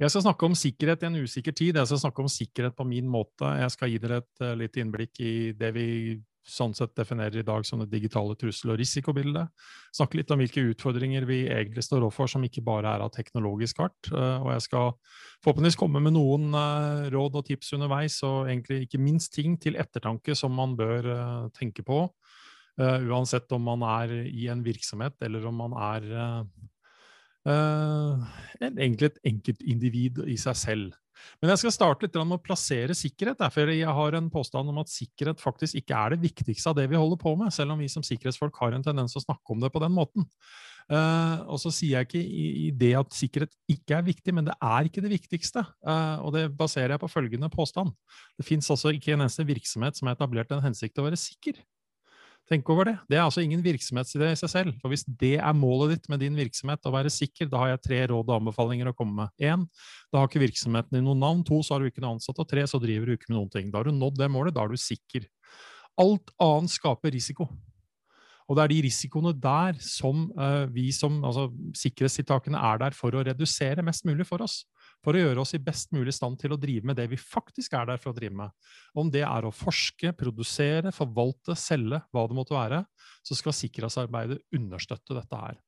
Jeg skal snakke om sikkerhet i en usikker tid. Jeg skal snakke om sikkerhet på min måte. Jeg skal gi dere et uh, litt innblikk i det vi sånn sett definerer i dag som det digitale trussel- og risikobildet. Snakke litt om hvilke utfordringer vi egentlig står overfor, som ikke bare er av teknologisk art. Uh, og jeg skal forhåpentligvis komme med noen uh, råd og tips underveis, og egentlig ikke minst ting til ettertanke som man bør tenke på. uansett om man er i en virksomhet eller om man er egentlig et enkeltindivid i seg selv. Men jeg skal starte litt med å plassere sikkerhet. for Jeg har en påstand om at sikkerhet faktisk ikke er det viktigste av det vi holder på med, selv om vi som sikkerhetsfolk har en tendens å snakke om det på den måten. Uh, og så sier jeg ikke i, i, det at sikkerhet ikke er viktig, men det er ikke det viktigste. Uh, og det baserer jeg på følgende påstand. Det fins altså ikke en eneste virksomhet som har etablert en hensikt til å være sikker. Tenk over det. Det er altså ingen virksomhetsidé i seg selv. For hvis det er målet ditt med din virksomhet, å være sikker, da har jeg tre råd og anbefalinger å komme med. Én, da har ikke virksomheten din noe navn. To, så har du ikke noe ansatt. Og tre, så driver du ikke med noen ting. Da har du nådd det målet, da er du sikker. Alt annet skaper risiko. Og det er de risikoene der som uh, vi som altså, Sikkerhetstiltakene er der for å redusere mest mulig for oss for å gjøre oss i best mulig stand til å drive med det vi faktisk er der for å drive med. Om det er å forske, produsere, forvalte, selge, hva det måtte være, så skal sikkerhetsarbeidet understøtte dette her.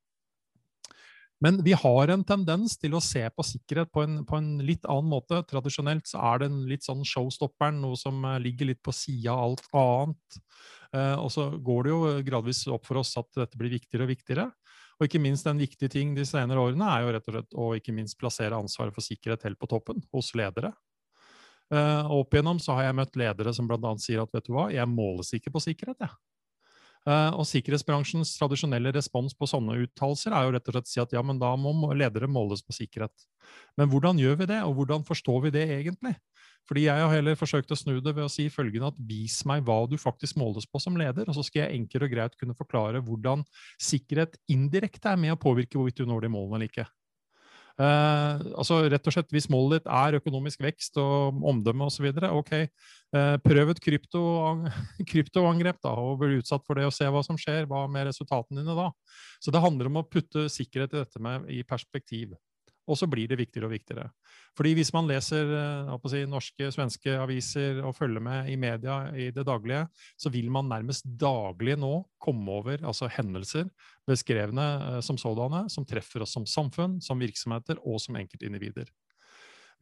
Men vi har en tendens til å se på sikkerhet på en, på en litt annen måte. Tradisjonelt så er det en litt sånn showstopperen, noe som eh, ligger litt på sida av alt annet. Eh, og så går det jo gradvis opp for oss at dette blir viktigere og viktigere. Og ikke minst en viktig ting de senere årene er jo rett og slett å ikke minst plassere ansvaret for sikkerhet helt på toppen, hos ledere. Uh, opp igjennom så har jeg møtt ledere som bl.a. sier at vet du hva, jeg måles ikke på sikkerhet. jeg. Uh, og Sikkerhetsbransjens tradisjonelle respons på sånne uttalelser er jo rett og slett å si at ja, men da må ledere måles på sikkerhet. Men hvordan gjør vi det, og hvordan forstår vi det egentlig? Fordi jeg har heller forsøkt å snu det ved å si følgende at vis meg hva du faktisk måles på som leder, og så skal jeg enkelt og greit kunne forklare hvordan sikkerhet indirekte er med å påvirke hvorvidt du når de målene eller ikke. Uh, altså rett og slett Hvis målet ditt er økonomisk vekst og omdømme osv., ok, uh, prøv et krypto, kryptoangrep da, og bli utsatt for det og se hva som skjer. Hva med resultatene dine da? Så det handler om å putte sikkerhet i dette med i perspektiv. Og så blir det viktigere og viktigere. Fordi hvis man leser eh, si, norske, svenske aviser og følger med i media i det daglige, så vil man nærmest daglig nå komme over altså hendelser beskrevne eh, som sådanne, som treffer oss som samfunn, som virksomheter og som enkeltindivider.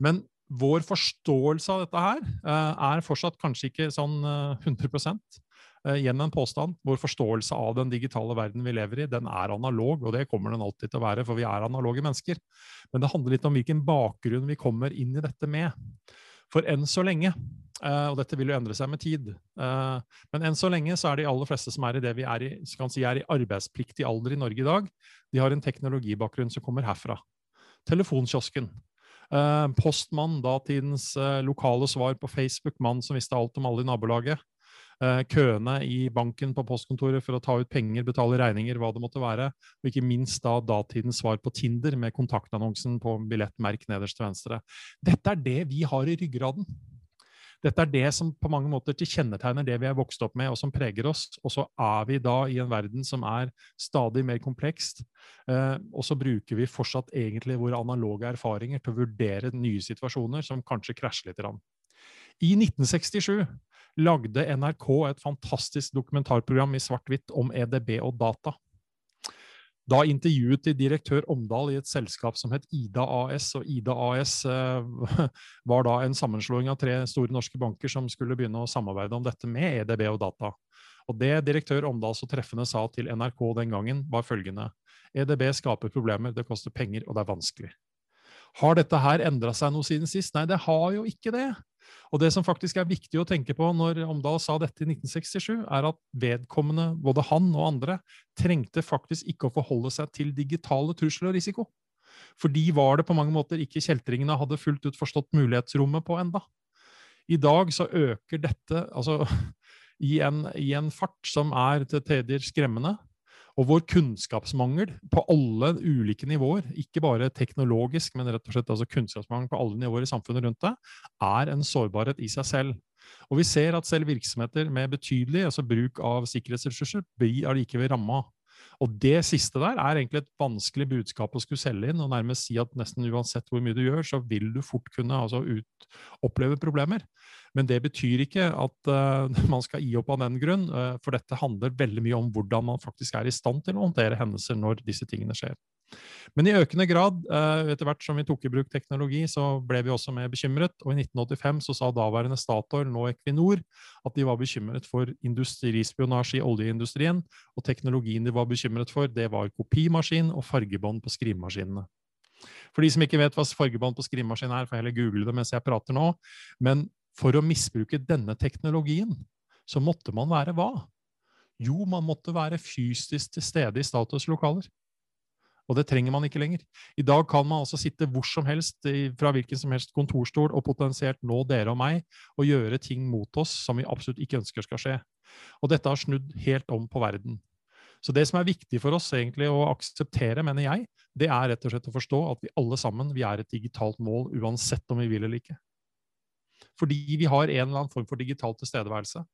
Men vår forståelse av dette her eh, er fortsatt kanskje ikke sånn 100 Eh, igjen en påstand. Vår forståelse av den digitale verden vi lever i, den er analog, og det kommer den alltid til å være, for vi er analoge mennesker. Men det handler litt om hvilken bakgrunn vi kommer inn i dette med. For enn så lenge, eh, og dette vil jo endre seg med tid, eh, men enn så lenge så er de aller fleste som er i det vi er i, si er i arbeidspliktig alder i Norge i dag, de har en teknologibakgrunn som kommer herfra. Telefonkiosken. Postmann, datidens lokale svar på Facebook, mann som visste alt om alle i nabolaget. Eh, køene i banken på postkontoret for å ta ut penger, betale regninger, hva det måtte være. Og ikke minst da datidens svar på Tinder med kontaktannonsen på billettmerk nederst til venstre. Dette er det vi har i ryggraden. Dette er det som på mange måter tilkjennetegner det vi er vokst opp med, og som preger oss. Og så er vi da i en verden som er stadig mer komplekst. Eh, og så bruker vi fortsatt egentlig våre analoge erfaringer til å vurdere nye situasjoner som kanskje krasjer litt. I 1967 lagde NRK et fantastisk dokumentarprogram i svart-hvitt om EDB og data. Da intervjuet de direktør Omdal i et selskap som het Ida AS. og Ida AS eh, var da en sammenslåing av tre store norske banker som skulle begynne å samarbeide om dette med EDB og data. Og Det direktør Omdal så treffende sa til NRK den gangen, var følgende EDB skaper problemer, det koster penger, og det er vanskelig. Har dette her endra seg noe siden sist? Nei, det har jo ikke det. Og Det som faktisk er viktig å tenke på når Omdal sa dette i 1967, er at vedkommende, både han og andre, trengte faktisk ikke å forholde seg til digitale trusler og risiko. For de var det på mange måter ikke kjeltringene hadde fullt ut forstått mulighetsrommet på enda. I dag så øker dette altså, i, en, i en fart som er til tider skremmende. Og vår kunnskapsmangel på alle ulike nivåer, ikke bare teknologisk, men rett og slett altså kunnskapsmangel på alle nivåer i samfunnet rundt det, er en sårbarhet i seg selv. Og vi ser at selv virksomheter med betydelig altså bruk av sikkerhetsressurser blir allikevel ramma. Og det siste der er egentlig et vanskelig budskap å skulle selge inn, og nærmest si at nesten uansett hvor mye du gjør, så vil du fort kunne altså, ut, oppleve problemer. Men det betyr ikke at uh, man skal gi opp av den grunn, uh, for dette handler veldig mye om hvordan man faktisk er i stand til å håndtere hendelser når disse tingene skjer. Men i økende grad, uh, etter hvert som vi tok i bruk teknologi, så ble vi også mer bekymret. Og i 1985 så sa daværende Statoil, nå Equinor, at de var bekymret for industrispionasje i oljeindustrien. Og teknologien de var bekymret for, det var kopimaskin og fargebånd på skrivemaskinene. For de som ikke vet hva fargebånd på skrivemaskin er, får heller google det mens jeg prater nå. Men for å misbruke denne teknologien, så måtte man være hva? Jo, man måtte være fysisk til stede i Statoils lokaler. Og det trenger man ikke lenger. I dag kan man altså sitte hvor som helst fra hvilken som helst kontorstol og potensielt nå dere og meg og gjøre ting mot oss som vi absolutt ikke ønsker skal skje. Og dette har snudd helt om på verden. Så det som er viktig for oss egentlig å akseptere, mener jeg, det er rett og slett å forstå at vi alle sammen vi er et digitalt mål uansett om vi vil eller ikke. Fordi vi har en eller annen form for digital tilstedeværelse.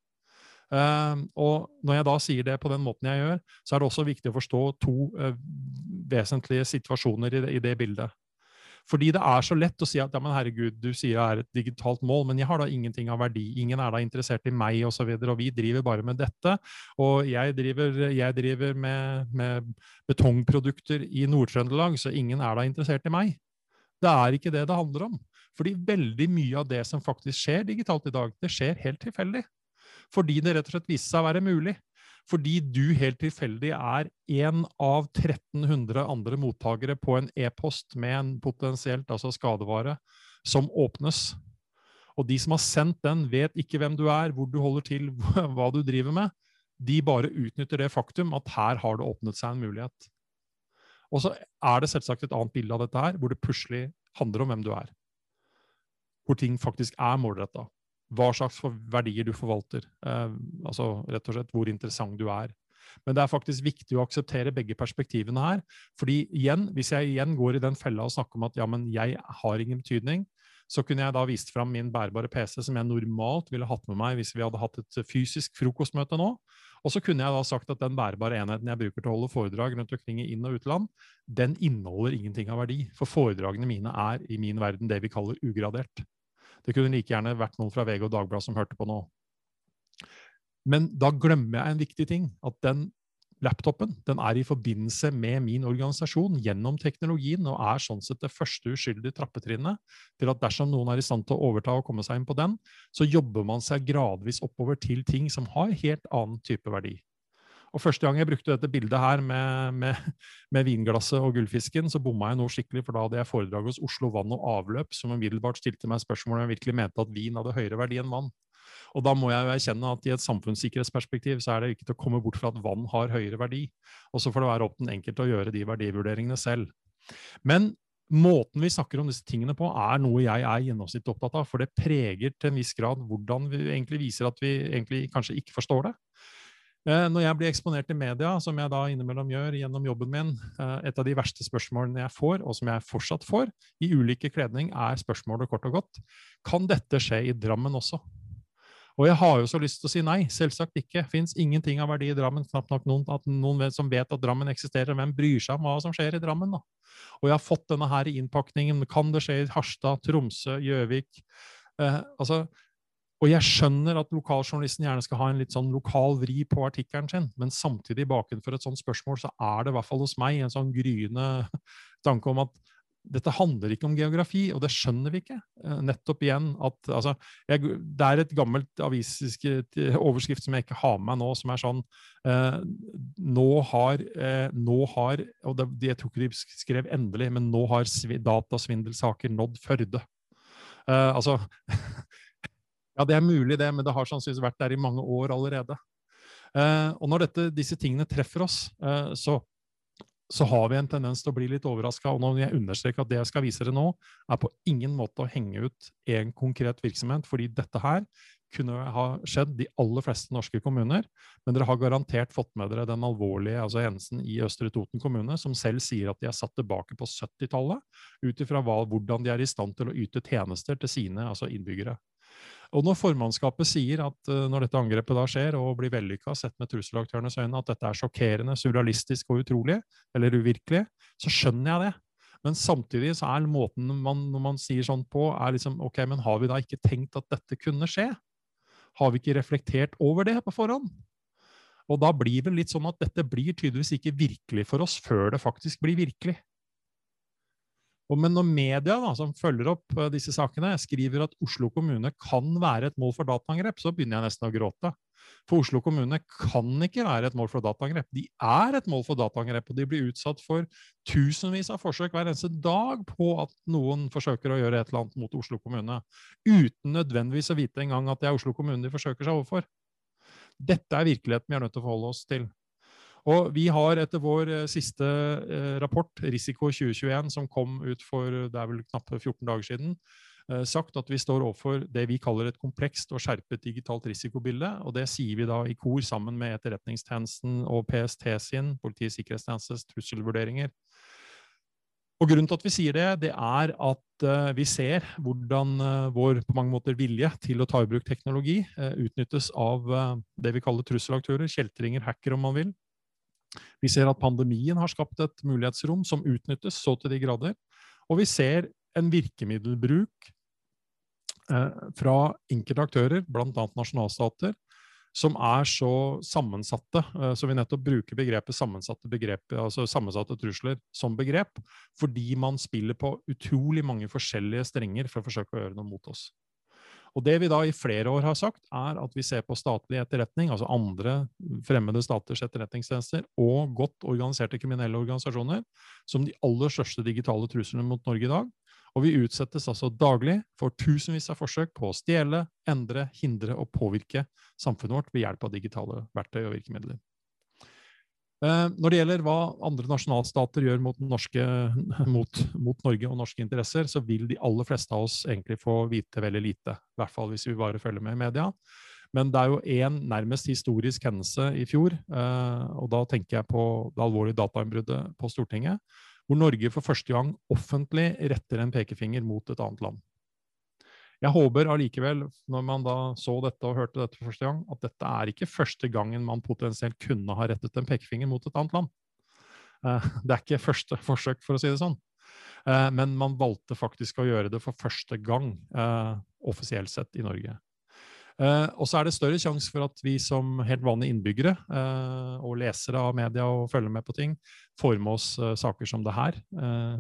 Uh, og når jeg da sier det på den måten jeg gjør, så er det også viktig å forstå to uh, vesentlige situasjoner i det, i det, bildet. Fordi det er så lett å si at ja, men herregud, du sier jeg er et digitalt mål, men jeg har da ingenting av verdi. Ingen er da interessert i meg, osv. Og, så videre, og vi driver bare med dette. Og jeg driver, jeg driver med, med betongprodukter i Nord-Trøndelag, så ingen er da interessert i meg. Det er ikke det det handler om. Fordi veldig mye av det som faktisk skjer digitalt i dag, det skjer helt tilfeldig. Fordi det rett og slett viser seg å være mulig. Fordi du helt tilfeldig er én av 1300 andre mottakere på en e-post med en potensielt altså skadevare som åpnes. Og de som har sendt den, vet ikke hvem du er, hvor du holder til, hva du driver med. De bare utnytter det faktum at her har det åpnet seg en mulighet. Og så er det selvsagt et annet bilde av dette her, hvor det plutselig handler om hvem du er hvor ting faktisk er målretta. Hva slags verdier du forvalter. Eh, altså rett og slett hvor interessant du er. Men det er faktisk viktig å akseptere begge perspektivene her. fordi igjen, hvis jeg igjen går i den fella og snakker om at ja, men jeg har ingen betydning, så kunne jeg da vist fram min bærbare PC som jeg normalt ville hatt med meg hvis vi hadde hatt et fysisk frokostmøte nå. Og så kunne jeg da sagt at den bærbare enheten jeg bruker til å holde foredrag rundt omkring i inn- og utland, den inneholder ingenting av verdi. For foredragene mine er i min verden det vi kaller ugradert. Det kunne like gjerne vært noen fra VG og Dagbladet som hørte på nå. Men da glemmer jeg en viktig ting. At den laptopen den er i forbindelse med min organisasjon gjennom teknologien, og er sånn sett det første uskyldige trappetrinnet til at dersom noen er i stand til å overta og komme seg inn på den, så jobber man seg gradvis oppover til ting som har helt annen type verdi. Og Første gang jeg brukte dette bildet her med, med, med vinglasset og gullfisken, så bomma jeg noe skikkelig, for da hadde jeg foredrag hos Oslo Vann og Avløp, som umiddelbart stilte meg spørsmål om jeg virkelig mente at vin hadde høyere verdi enn vann. Og da må jeg jo erkjenne at i et samfunnssikkerhetsperspektiv så er det ikke til å komme bort fra at vann har høyere verdi. Og så får det være opp den enkelte å gjøre de verdivurderingene selv. Men måten vi snakker om disse tingene på, er noe jeg er gjennomsnittlig opptatt av. For det preger til en viss grad hvordan vi egentlig viser at vi egentlig kanskje ikke forstår det. Eh, når jeg blir eksponert i media, som jeg da innimellom gjør gjennom jobben min, eh, et av de verste spørsmålene jeg får, og som jeg fortsatt får, i ulike kledning, er spørsmålet kort og godt kan dette skje i Drammen også? Og jeg har jo så lyst til å si nei, selvsagt ikke. Fins ingenting av verdi i Drammen. Knapt nok noen, noen som vet at Drammen eksisterer. Hvem bryr seg om hva som skjer i Drammen, da? Og jeg har fått denne her innpakningen. Kan det skje i Harstad, Tromsø, Gjøvik? Eh, altså, og jeg skjønner at lokaljournalisten gjerne skal ha en litt sånn lokal vri på artikkelen sin, men samtidig bakenfor et sånt spørsmål så er det i hvert fall hos meg en sånn gryende tanke om at dette handler ikke om geografi, og det skjønner vi ikke. Eh, nettopp igjen at altså, jeg, Det er et gammelt avisk overskrift som jeg ikke har med meg nå, som er sånn eh, nå, har, eh, nå har Og det, jeg tror ikke de skrev endelig, men nå har datasvindelsaker nådd Førde. Eh, altså Ja, det er mulig, det, men det har sannsynligvis vært der i mange år allerede. Eh, og når dette, disse tingene treffer oss, eh, så, så, har vi en tendens til å bli litt overraska. Og når jeg understreker at det jeg skal vise dere nå, er på ingen måte å henge ut en konkret virksomhet, fordi dette her kunne ha skjedd de aller fleste norske kommuner, men dere har garantert fått med dere den alvorlige altså hendelsen i Østre Toten kommune, som selv sier at de er satt tilbake på 70-tallet, ut ifra hvordan de er i stand til å yte tjenester til sine altså innbyggere. Og når formannskapet sier at uh, når dette angrepet da skjer og blir vellykka, sett med trusselaktørenes øyne, at dette er sjokkerende, surrealistisk og utrolig, eller uvirkelig, så skjønner jeg det. Men samtidig så er måten man, når man sier sånn på, er liksom Ok, men har vi da ikke tenkt at dette kunne skje? Har vi ikke reflektert over det på forhånd? Og da blir det litt sånn at dette blir tydeligvis ikke virkelig for oss før det faktisk blir virkelig. Og men når media da, som følger opp uh, disse sakene, skriver at Oslo kommune kan være et mål for dataangrep, så begynner jeg nesten å gråte. For Oslo kommune kan ikke være et mål for dataangrep. De er et mål for dataangrep, og de blir utsatt for tusenvis av forsøk hver eneste dag på at noen forsøker å gjøre et eller annet mot Oslo kommune, uten nødvendigvis å vite engang at det er Oslo kommune de forsøker seg overfor. Dette er virkeligheten vi er nødt til å forholde oss til. Og vi har etter vår eh, siste eh, rapport, Risiko 2021, som kom ut for det er vel knappe 14 dager siden, eh, sagt at vi står overfor det vi kaller et komplekst og skjerpet digitalt risikobilde. Og det sier vi da i kor sammen med Etterretningstjenesten og PST sin, Politiets sikkerhetstjenestes trusselvurderinger. Og Grunnen til at vi sier det, det er at vi ser hvordan vår på mange måter vilje til å ta i bruk teknologi utnyttes av det vi kaller trusselaktører, kjeltringer, hacker om man vil, vi ser at pandemien har skapt et mulighetsrom som utnyttes så til de grader. Og vi ser en virkemiddelbruk eh, fra enkelte aktører, bl.a. nasjonalstater, som er så sammensatte. Eh, så vi nettopp bruker begrepet sammensatte, begrep, altså sammensatte trusler som begrep, fordi man spiller på utrolig mange forskjellige strenger for å forsøke å gjøre noe mot oss. Og Det vi da i flere år har sagt, er at vi ser på statlig etterretning, altså andre fremmede staters etterretningstjenester, og godt organiserte kriminelle organisasjoner, som de aller største digitale truslene mot Norge i dag. Og vi utsettes altså daglig for tusenvis av forsøk på å stjele, endre, hindre og påvirke samfunnet vårt ved hjelp av digitale verktøy og virkemidler. Eh, når det gjelder hva andre nasjonalstater gjør mot, norske, mot, mot, Norge og norske interesser, så vil de aller fleste av oss egentlig få vite veldig lite. I hvert fall hvis vi bare følger med i media. Men det er jo én nærmest historisk hendelse i fjor, eh, og da tenker jeg på det alvorlige datainnbruddet på Stortinget, hvor Norge for første gang offentlig retter en pekefinger mot et annet land. Jeg håper allikevel, når man da så dette og hørte dette for første gang, at dette er ikke første gangen man potensielt kunne ha rettet en pekefinger mot et annet land. Eh, det er ikke første forsøk, for å si det sånn. Eh, men man valgte faktisk å gjøre det for første gang eh, offisielt sett i Norge. og så er det større sjanse for at vi som helt vanlige innbyggere og lesere av media og følger med på ting, får med oss saker som det her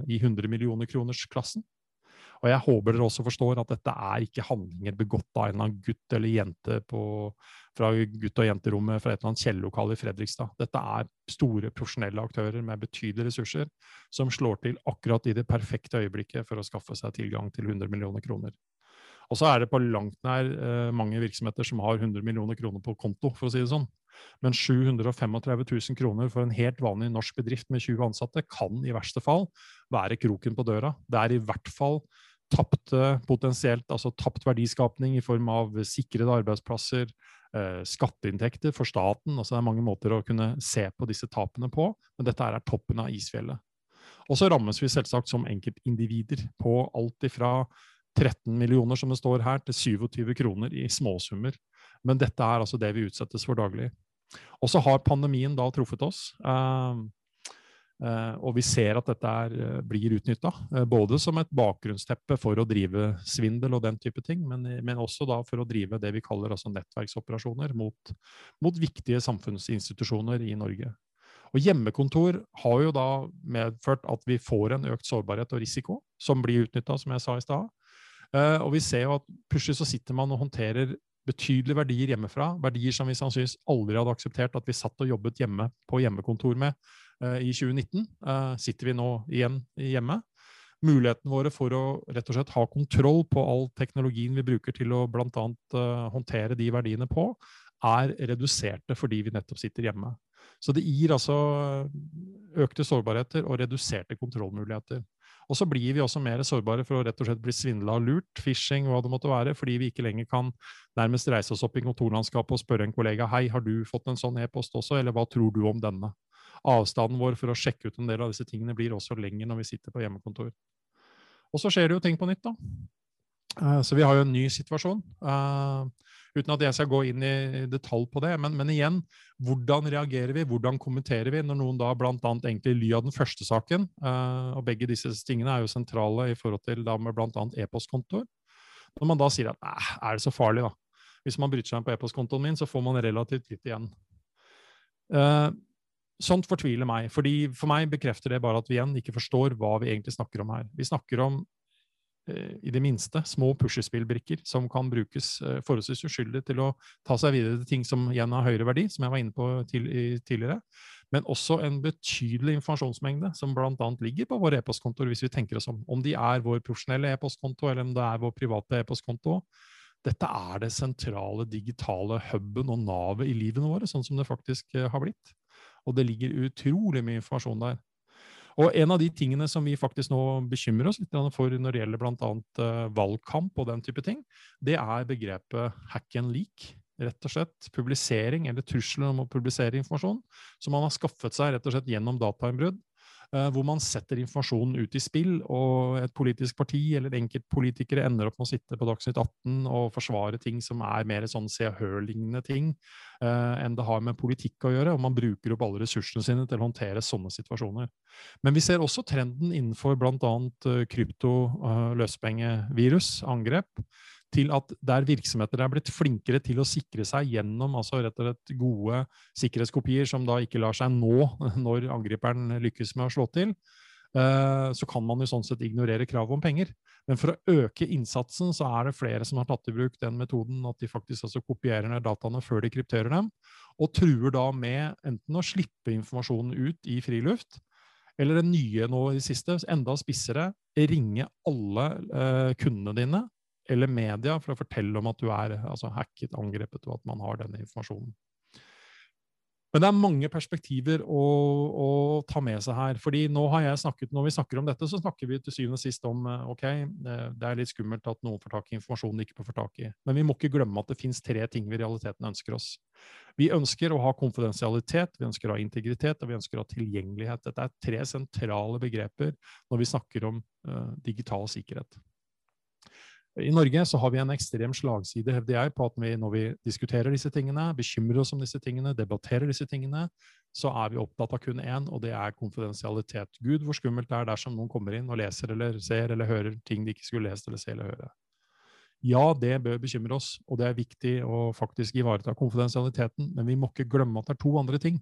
i 100 millioner kroners klassen. Og jeg håper dere også forstår at dette er ikke handlinger begått av en eller annen gutt eller jente på, fra gutt- og jenterommet fra et eller annet kjellerlokale i Fredrikstad. Dette er store, profesjonelle aktører med betydelige ressurser som slår til akkurat i det perfekte øyeblikket for å skaffe seg tilgang til 100 millioner kroner. Og så er det på langt nær eh, mange virksomheter som har 100 millioner kroner på konto, for å si det sånn. Men 735 000 kroner for en helt vanlig norsk bedrift med 20 ansatte kan i verste fall være kroken på døra. Det er i hvert fall tapte potensielt, altså tapt verdiskapning i form av sikrede arbeidsplasser, eh, skatteinntekter for staten. altså Det er mange måter å kunne se på disse tapene på, men dette er toppen av isfjellet. Og så rammes vi selvsagt som enkeltindivider på alt ifra 13 millioner, som det står her, til 27 kroner i småsummer. Men dette er altså det vi utsettes for daglig. Og så har pandemien da truffet oss. Uh, Eh, og vi ser at dette er, eh, blir utnytta, eh, både som et bakgrunnsteppe for å drive svindel og den type ting, men, men også da for å drive det vi kaller altså nettverksoperasjoner mot, mot, viktige samfunnsinstitusjoner i Norge. Og Hjemmekontor har jo da medført at vi får en økt sårbarhet og risiko, som blir utnytta, som jeg sa i stad. Og vi ser jo at plutselig så sitter man og håndterer betydelige verdier hjemmefra. Verdier som vi sannsynligvis aldri hadde akseptert at vi satt og jobbet hjemme på hjemmekontor med uh, i 2019. Uh, eh, sitter vi nå igjen hjemme. Mulighetene våre for å rett og slett ha kontroll på all teknologien vi bruker til å bl.a. Uh, eh, håndtere de verdiene på, er reduserte fordi vi nettopp sitter hjemme. Så det gir altså økte sårbarheter og reduserte kontrollmuligheter. Og så blir vi også mer sårbare for å rett og slett bli svindla og lurt, phishing, hva det måtte være, fordi vi ikke lenger kan nærmest reise oss opp i kontorlandskapet og spørre en kollega hei, har du fått en sånn e-post også, eller hva tror du om denne? Avstanden vår for å sjekke ut en del av disse tingene blir også lenger når vi sitter på hjemmekontor. Og så skjer det jo ting på nytt, da. Uh, så vi har jo en ny situasjon. Uten at jeg skal gå inn i detalj på det. Men, men, igjen, hvordan reagerer vi, hvordan kommenterer vi, når noen da bl.a. egentlig ly av den første saken, uh, og begge disse tingene er jo sentrale i forhold til da med bl.a. e-postkontoer. Når man da sier at er det så farlig, da? Hvis man bryter seg inn på e-postkontoen min, så får man relativt litt igjen. Uh, sånt fortviler meg. fordi For meg bekrefter det bare at vi igjen ikke forstår hva vi egentlig snakker om her. Vi snakker om i det minste små puslespillbrikker som kan brukes uh, forholdsvis uskyldig til å ta seg videre til ting som igjen har høyere verdi, som jeg var inne på tidligere. Men også en betydelig informasjonsmengde som bl.a. ligger på våre e-postkontoer, hvis vi tenker oss om. Om de er vår profesjonelle e-postkonto, eller om det er vår private e-postkonto. Dette er det sentrale digitale huben og navet i livene våre, sånn som det faktisk eh, har blitt. Og det ligger utrolig mye informasjon der. Og En av de tingene som vi faktisk nå bekymrer oss litt for når det gjelder bl.a. Eh, valgkamp og den type ting, det er begrepet hack and leak. Rett og slett publisering eller trusler om å publisere informasjon som man har skaffet seg rett og slett gjennom datainnbrudd hvor man setter informasjonen ut i spill, og et politisk parti eller enkeltpolitikere ender opp med å sitte på Dagsnytt 18 og forsvare ting som er mer sånn Se og Hør-lignende ting uh, enn det har med politikk å gjøre. Og man bruker opp alle ressursene sine til å håndtere sånne situasjoner. Men vi ser også trenden innenfor bl.a. Uh, krypto, uh, angrep til at der virksomheter er blitt flinkere til å sikre seg gjennom altså rett og slett gode sikkerhetskopier som da ikke lar seg nå når angriperen lykkes med å slå til, eh, så kan man jo sånn sett ignorere kravet om penger. Men for å øke innsatsen så er det flere som har tatt i bruk den metoden at de faktisk altså kopierer ned dataene før de krypterer dem, og truer da med enten å slippe informasjonen ut i friluft, eller det nye nå i det siste, enda spissere, ringe alle eh, kundene dine eller media for å fortelle om at du er altså, hacket, angrepet, og at man har denne informasjonen. Men det er mange perspektiver å, å, ta med seg her. fordi nå har jeg snakket, Når vi snakker om dette, så snakker vi til syvende og sist om eh, ok, det er litt skummelt at noen får tak i informasjon de ikke får tak i. Men vi må ikke glemme at det finnes tre ting vi i realiteten ønsker oss. Vi ønsker å ha konfidensialitet, vi ønsker å ha integritet og vi ønsker å ha tilgjengelighet. Dette er tre sentrale begreper når vi snakker om uh, digital sikkerhet. I Norge så har vi en ekstrem slagside hevder jeg, på at vi, når vi diskuterer disse tingene, bekymrer oss om disse tingene, debatterer disse tingene, så er vi opptatt av kun én, og det er konfidensialitet. Gud, hvor skummelt det er dersom noen kommer inn og leser eller ser eller hører ting de ikke skulle lest eller se eller høre. Ja, det bør bekymre oss, og det er viktig å faktisk ivareta konfidensialiteten, men vi må ikke glemme at det er to andre ting.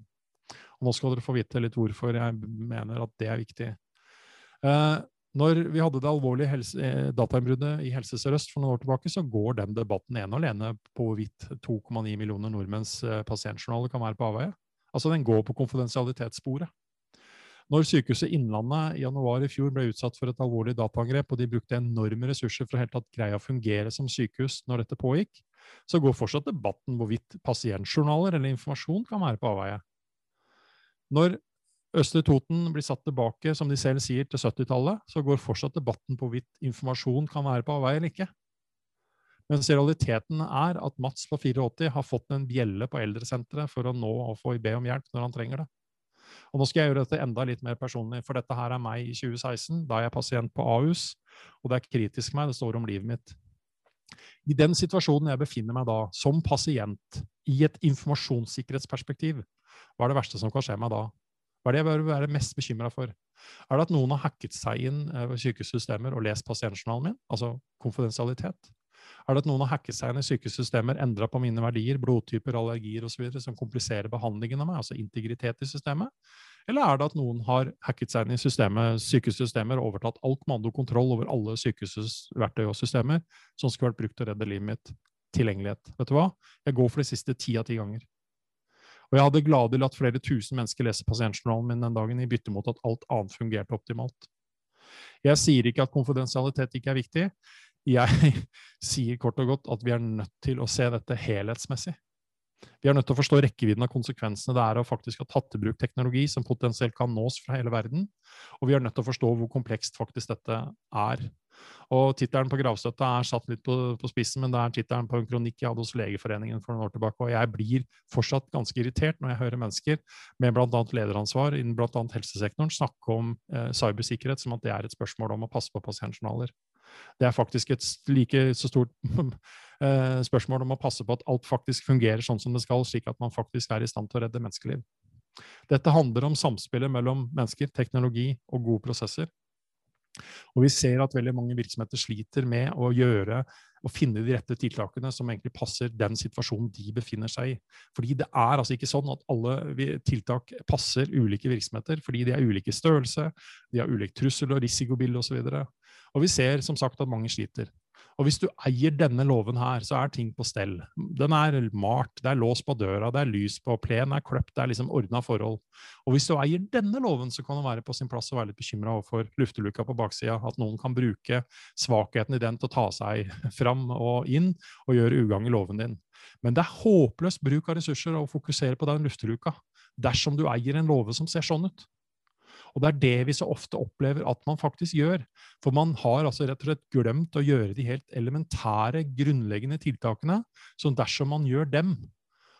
Og nå skal dere få vite litt hvorfor jeg mener at det er viktig. Uh, når vi hadde det alvorlige helse, eh, datainnbruddet i Helse Sør-Øst for noen år tilbake, så går den debatten ene og alene på hvorvidt 2,9 millioner nordmenns eh, pasientjournaler kan være på avveie. Altså den går på konfidensialitetssporet. Når Sykehuset Innlandet i januar i fjor ble utsatt for et alvorlig dataangrep, og de brukte enorme ressurser for å helt tatt greie å fungere som sykehus når dette pågikk, så går fortsatt debatten hvorvidt pasientjournaler eller informasjon kan være på avveie. Når Østre Toten blir satt tilbake, som de selv sier, til 70-tallet, så går fortsatt debatten på hvorvidt informasjon kan være på avveie eller ikke. Mens realiteten er at Mats på 84 har fått en bjelle på eldresenteret for å nå og få be om hjelp når han trenger det. Og Nå skal jeg gjøre dette enda litt mer personlig, for dette her er meg i 2016. Da er jeg pasient på Ahus, og det er kritisk meg, det står om livet mitt. I den situasjonen jeg befinner meg da, som pasient, i et informasjonssikkerhetsperspektiv, hva er det verste som kan skje meg da? Hva er det jeg bør være mest bekymra for? Er det at noen har hacket seg inn eh, i sykehussystemer og lest pasientjournalen min? Altså konfidensialitet? Er det at noen har hacket seg inn i sykehussystemer, endra på mine verdier, blodtyper, allergier osv., som kompliserer behandlingen av meg, altså integritet i systemet? Eller er det at noen har hacket seg inn i systemet, sykehussystemer og overtatt all kommando over alle sykehusverktøy og systemer som skulle vært brukt til å redde livet mitt? Tilgjengelighet. Vet du hva? Jeg går for de siste ti av ti ganger. Og jeg hadde gladelig latt flere tusen mennesker lese pasientjournalen min den dagen, i bytte mot at alt annet fungerte optimalt. Jeg sier ikke at konfidensialitet ikke er viktig. Jeg sier kort og godt at vi er nødt til å se dette helhetsmessig. Vi er nødt til å forstå rekkevidden av konsekvensene det er å faktisk ha tatt i bruk teknologi som potensielt kan nås fra hele verden. Og vi er nødt til å forstå hvor komplekst faktisk dette er. Og Tittelen på gravstøtta er satt litt på, på spissen, men det er tittelen på en kronikk jeg hadde hos Legeforeningen for noen år tilbake. Og jeg blir fortsatt ganske irritert når jeg hører mennesker med bl.a. lederansvar innen bl.a. helsesektoren snakke om eh, cybersikkerhet som at det er et spørsmål om å passe på pasientjournaler. Det er faktisk et like så stort eh, spørsmål om å passe på at alt faktisk fungerer sånn som det skal, slik at man faktisk er i stand til å redde menneskeliv. Dette handler om samspillet mellom mennesker, teknologi og gode prosesser. Og vi ser at veldig mange virksomheter sliter med å gjøre og finne de rette tiltakene som egentlig passer den situasjonen de befinner seg i. Fordi det er altså ikke sånn at alle tiltak passer ulike virksomheter, fordi de er ulike størrelse, de har ulikt trussel- og risikobilde osv. Og, så og vi ser som sagt at mange sliter. Og hvis du eier denne låven her, så er ting på stell. Den er malt, det er lås på døra, det er lys på, plenen er kløpt, det er liksom ordna forhold. Og hvis du eier denne låven, så kan det være på sin plass å være litt bekymra overfor lufteluka på baksida. At noen kan bruke svakheten i den til å ta seg fram og inn og gjøre ugagn i låven din. Men det er håpløs bruk av ressurser å fokusere på den lufteluka dersom du eier en låve som ser sånn ut. Og det er det vi så ofte opplever at man faktisk gjør. For man har altså rett og slett glemt å gjøre de helt elementære, grunnleggende tiltakene, som dersom man gjør dem,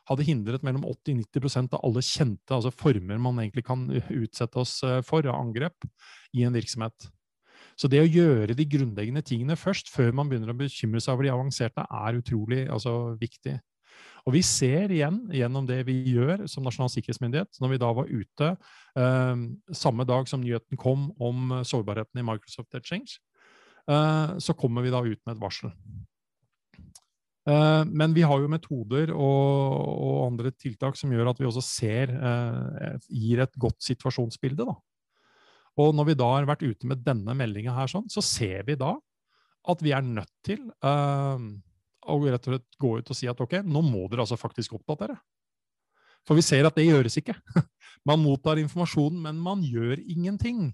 hadde hindret mellom 80-90% av alle kjente altså former man egentlig kan utsette oss eh, for av angrep i en virksomhet. Så det å gjøre de grunnleggende tingene først, før man begynner å bekymre seg over de avanserte, er utrolig altså, viktig. Og vi ser igjen gjennom det vi gjør som Nasjonal sikkerhetsmyndighet, når vi da var ute eh, samme dag som nyheten kom om sårbarheten i Microsoft Exchange, eh, så kommer vi da ut med et varsel. Eh, men vi har jo metoder og, og, andre tiltak som gjør at vi også ser eh, gir et godt situasjonsbilde. da. Og når vi da har vært ute med denne meldinga her, sånn, så ser vi da at vi er nødt til uh, og rett og slett gå ut og si at ok, nå må dere altså faktisk oppdatere. For vi ser at det gjøres ikke. Man mottar informasjonen, men man gjør ingenting.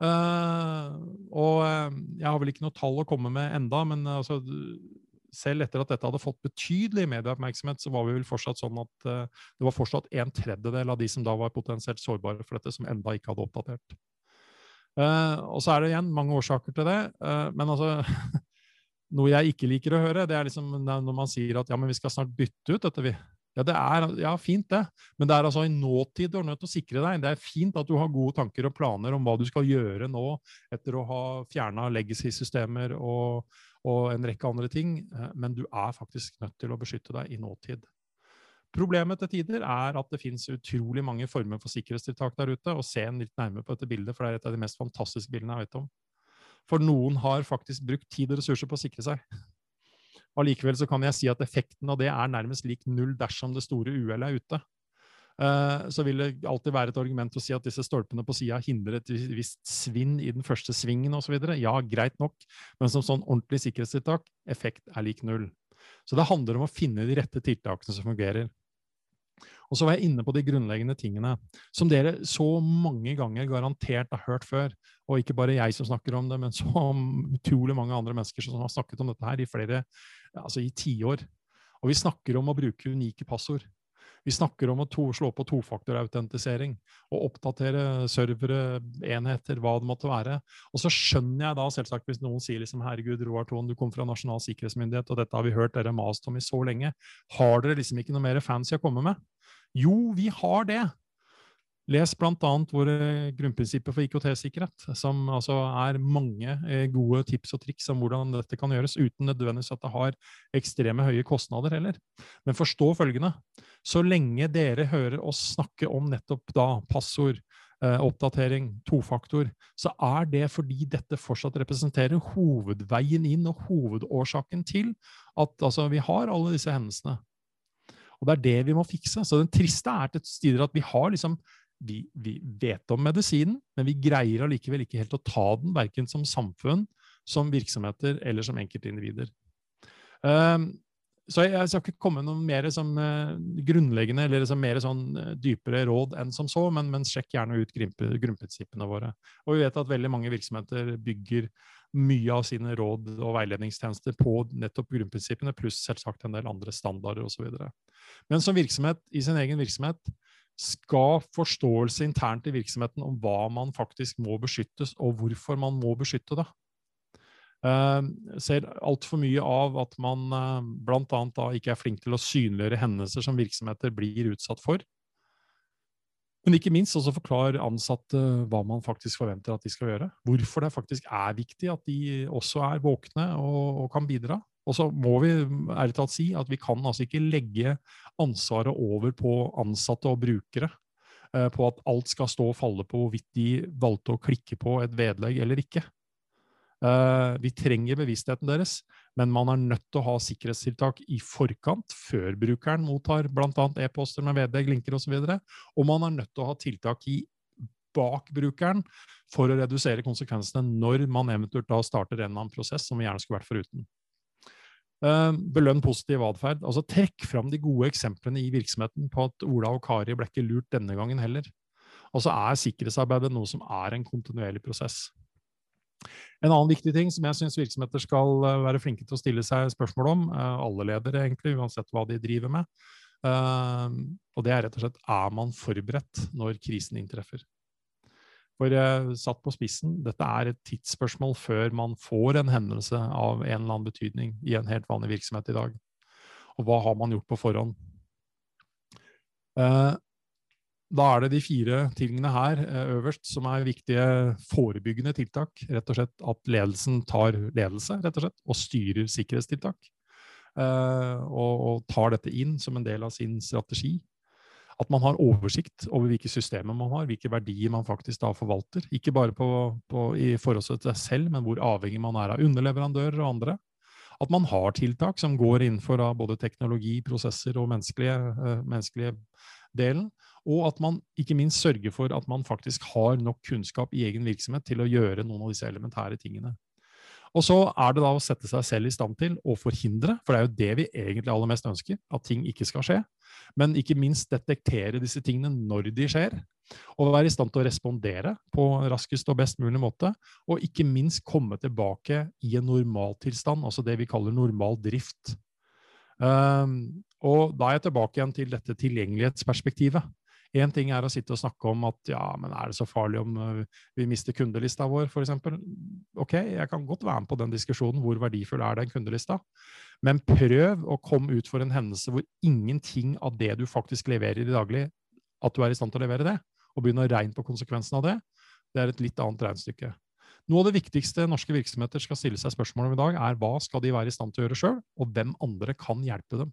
Uh, og uh, jeg har vel ikke noe tall å komme med enda, men uh, altså, selv etter at dette hadde fått betydelig medieoppmerksomhet, så var vi vel fortsatt sånn at det var fortsatt en tredjedel av de som da var potensielt sårbare for dette, som enda ikke hadde oppdatert. og så er det igjen mange årsaker til det, men altså Noe jeg ikke liker å høre, det er liksom når man sier at ja, men vi skal snart bytte ut dette. vi. Ja, det er ja, fint, det. Men det er altså i nåtid du er nødt til å sikre deg. Det er fint at du har gode tanker og planer om hva du skal gjøre nå etter å ha fjerna legacy-systemer og, og, en rekke andre ting, eh, men du er faktisk nødt til å beskytte deg i nåtid. Problemet til tider er at det finnes utrolig mange former for sikkerhetstiltak der ute. og Se en litt nærmere på dette bildet, for det er et av de mest fantastiske bildene jeg vet om. For noen har faktisk brukt tid og ressurser på å sikre seg. Allikevel så kan jeg si at effekten av det er nærmest lik null dersom det store uhellet er ute. Uh, så vil det alltid være et argument å si at disse stolpene på sida hindrer et visst svinn i den første svingen osv. Ja, greit nok, men som sånn ordentlig sikkerhetstiltak, effekt er lik null. Så det handler om å finne de rette tiltakene som fungerer. Og så var jeg inne på de grunnleggende tingene som dere så mange ganger garantert har hørt før. Og ikke bare jeg som snakker om det, men så utrolig mange andre mennesker som har snakket om dette her i flere, altså i tiår. Og vi snakker om å bruke unike passord. Vi snakker om å to, slå på tofaktorautentisering og oppdatere servere, enheter, hva det måtte være. Og så skjønner jeg da selvsagt hvis noen sier liksom, herregud, Roar Thon, du kom fra Nasjonal sikkerhetsmyndighet, og dette har vi hørt dere mast om i så lenge. Har dere liksom ikke noe mer fancy å komme med? Jo, vi har det. Les bl.a. våre grunnprinsipper for IKT-sikkerhet, som altså er mange eh, gode tips og triks om hvordan dette kan gjøres, uten nødvendigvis at det har ekstreme høye kostnader heller. Men forstå følgende. Så lenge dere hører oss snakke om nettopp da passord, eh, oppdatering, tofaktor, så er det fordi dette fortsatt representerer hovedveien inn og hovedårsaken til at altså, vi har alle disse hendelsene. Og det er det vi må fikse. Så den triste er til tider at vi har liksom vi, vi, vet om medisinen, men vi greier allikevel ikke helt å ta den, verken som samfunn, som virksomheter eller som enkeltindivider. Um, så jeg, skal ikke komme med noe mer som, uh, grunnleggende eller som mer sånn, uh, dypere råd enn som så, men, men sjekk gjerne ut grunnprinsippene våre. Og vi vet at veldig mange virksomheter bygger mye av sine råd og veiledningstjenester på nettopp grunnprinsippene, pluss selvsagt en del andre standarder osv. Men som virksomhet i sin egen virksomhet skal forståelse internt i virksomheten om hva man faktisk må beskyttes, og hvorfor man må beskytte det. Uh, ser altfor mye av at man uh, bl.a. ikke er flink til å synliggjøre hendelser som virksomheter blir utsatt for. Men ikke minst også forklare ansatte hva man faktisk forventer at de skal gjøre. Hvorfor det faktisk er viktig at de også er våkne og, og kan bidra. Og så må vi ærlig talt si at vi kan altså ikke legge ansvaret over på ansatte og brukere. Uh, på at alt skal stå og falle på hvorvidt de valgte å klikke på et vedlegg eller ikke. Uh, vi trenger bevisstheten deres, men man er nødt til å ha sikkerhetstiltak i forkant, før brukeren mottar bl.a. e-poster med vedlegg, linker osv. Og, så og man er nødt til å ha tiltak i bak brukeren for å redusere konsekvensene når man eventuelt da starter en eller annen prosess som vi gjerne skulle vært foruten. Uh, belønn positiv atferd. Altså, trekk fram de gode eksemplene i virksomheten på at Ola og Kari ble ikke lurt denne gangen heller. Altså er sikkerhetsarbeidet noe som er en kontinuerlig prosess. En annen viktig ting som jeg syns virksomheter skal eh, være flinke til å stille seg spørsmål om, eh, alle ledere egentlig, uansett hva de driver med, eh, og det er rett og slett er man forberedt når krisen inntreffer. For satt på spissen, dette er et tidsspørsmål før man får en hendelse av en eller annen betydning i en helt vanlig virksomhet i dag. Og hva har man gjort på forhånd? Da er det de fire tingene her eh, øverst som er viktige forebyggende tiltak. Rett og slett at ledelsen tar ledelse rett og slett, og styrer sikkerhetstiltak. Eh, og, og tar dette inn som en del av sin strategi. At man har oversikt over hvilke systemer man har, hvilke verdier man faktisk da forvalter. Ikke bare på, på, i forhold til seg selv, men hvor avhengig man er av underleverandører og andre. At man har tiltak som går innenfor både teknologi, prosesser og menneskelige, uh, menneskelige delen. Og at man ikke minst sørger for at man faktisk har nok kunnskap i egen virksomhet til å gjøre noen av disse elementære tingene. Og så er det da å sette seg selv i stand til å forhindre, for det er jo det vi egentlig aller mest ønsker, at ting ikke skal skje. Men ikke minst detektere disse tingene når de skjer. Og være i stand til å respondere på raskest og best mulig måte. Og ikke minst komme tilbake i en normaltilstand, altså det vi kaller normal drift. Um, og da er jeg tilbake igjen til dette tilgjengelighetsperspektivet. Én ting er å sitte og snakke om at ja, men er det så farlig om uh, vi mister kundelista vår, f.eks. Ok, jeg kan godt være med på den diskusjonen. Hvor verdifull er den kundelista? Men prøv å komme ut for en hendelse hvor ingenting av det du faktisk leverer i daglig, at du er i stand til å levere det, og begynne å regne på konsekvensen av det. Det er et litt annet regnestykke. Noe av det viktigste norske virksomheter skal stille seg spørsmål om i dag, er hva skal de være i stand til å gjøre sjøl, og hvem andre kan hjelpe dem.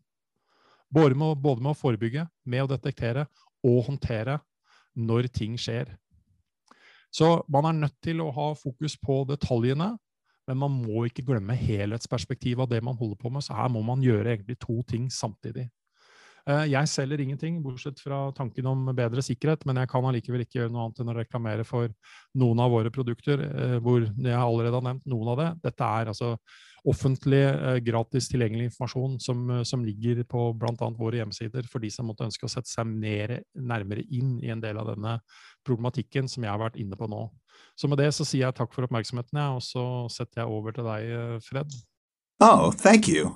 Både med, både med, å forebygge, med å detektere og håndtere når ting skjer. Så man er nødt til å ha fokus på detaljene, men man må ikke glemme helhetsperspektivet av det man holder på med. Så her må man gjøre egentlig to ting samtidig. Eh, jeg selger ingenting, bortsett fra tanken om bedre sikkerhet, men jeg kan allikevel ikke gjøre noe annet enn å reklamere for noen av våre produkter, eh, hvor jeg allerede har nevnt noen av det. Dette er altså offentlig, eh, gratis tilgjengelig informasjon som, som ligger på bl.a. våre hjemmesider, for de som måtte ønske å sette seg mer, nærmere inn i en del av denne problematikken som jeg har vært inne på nå. Så med det så sier jeg takk for oppmerksomheten, og så setter jeg over til deg, Fred. Oh, thank you.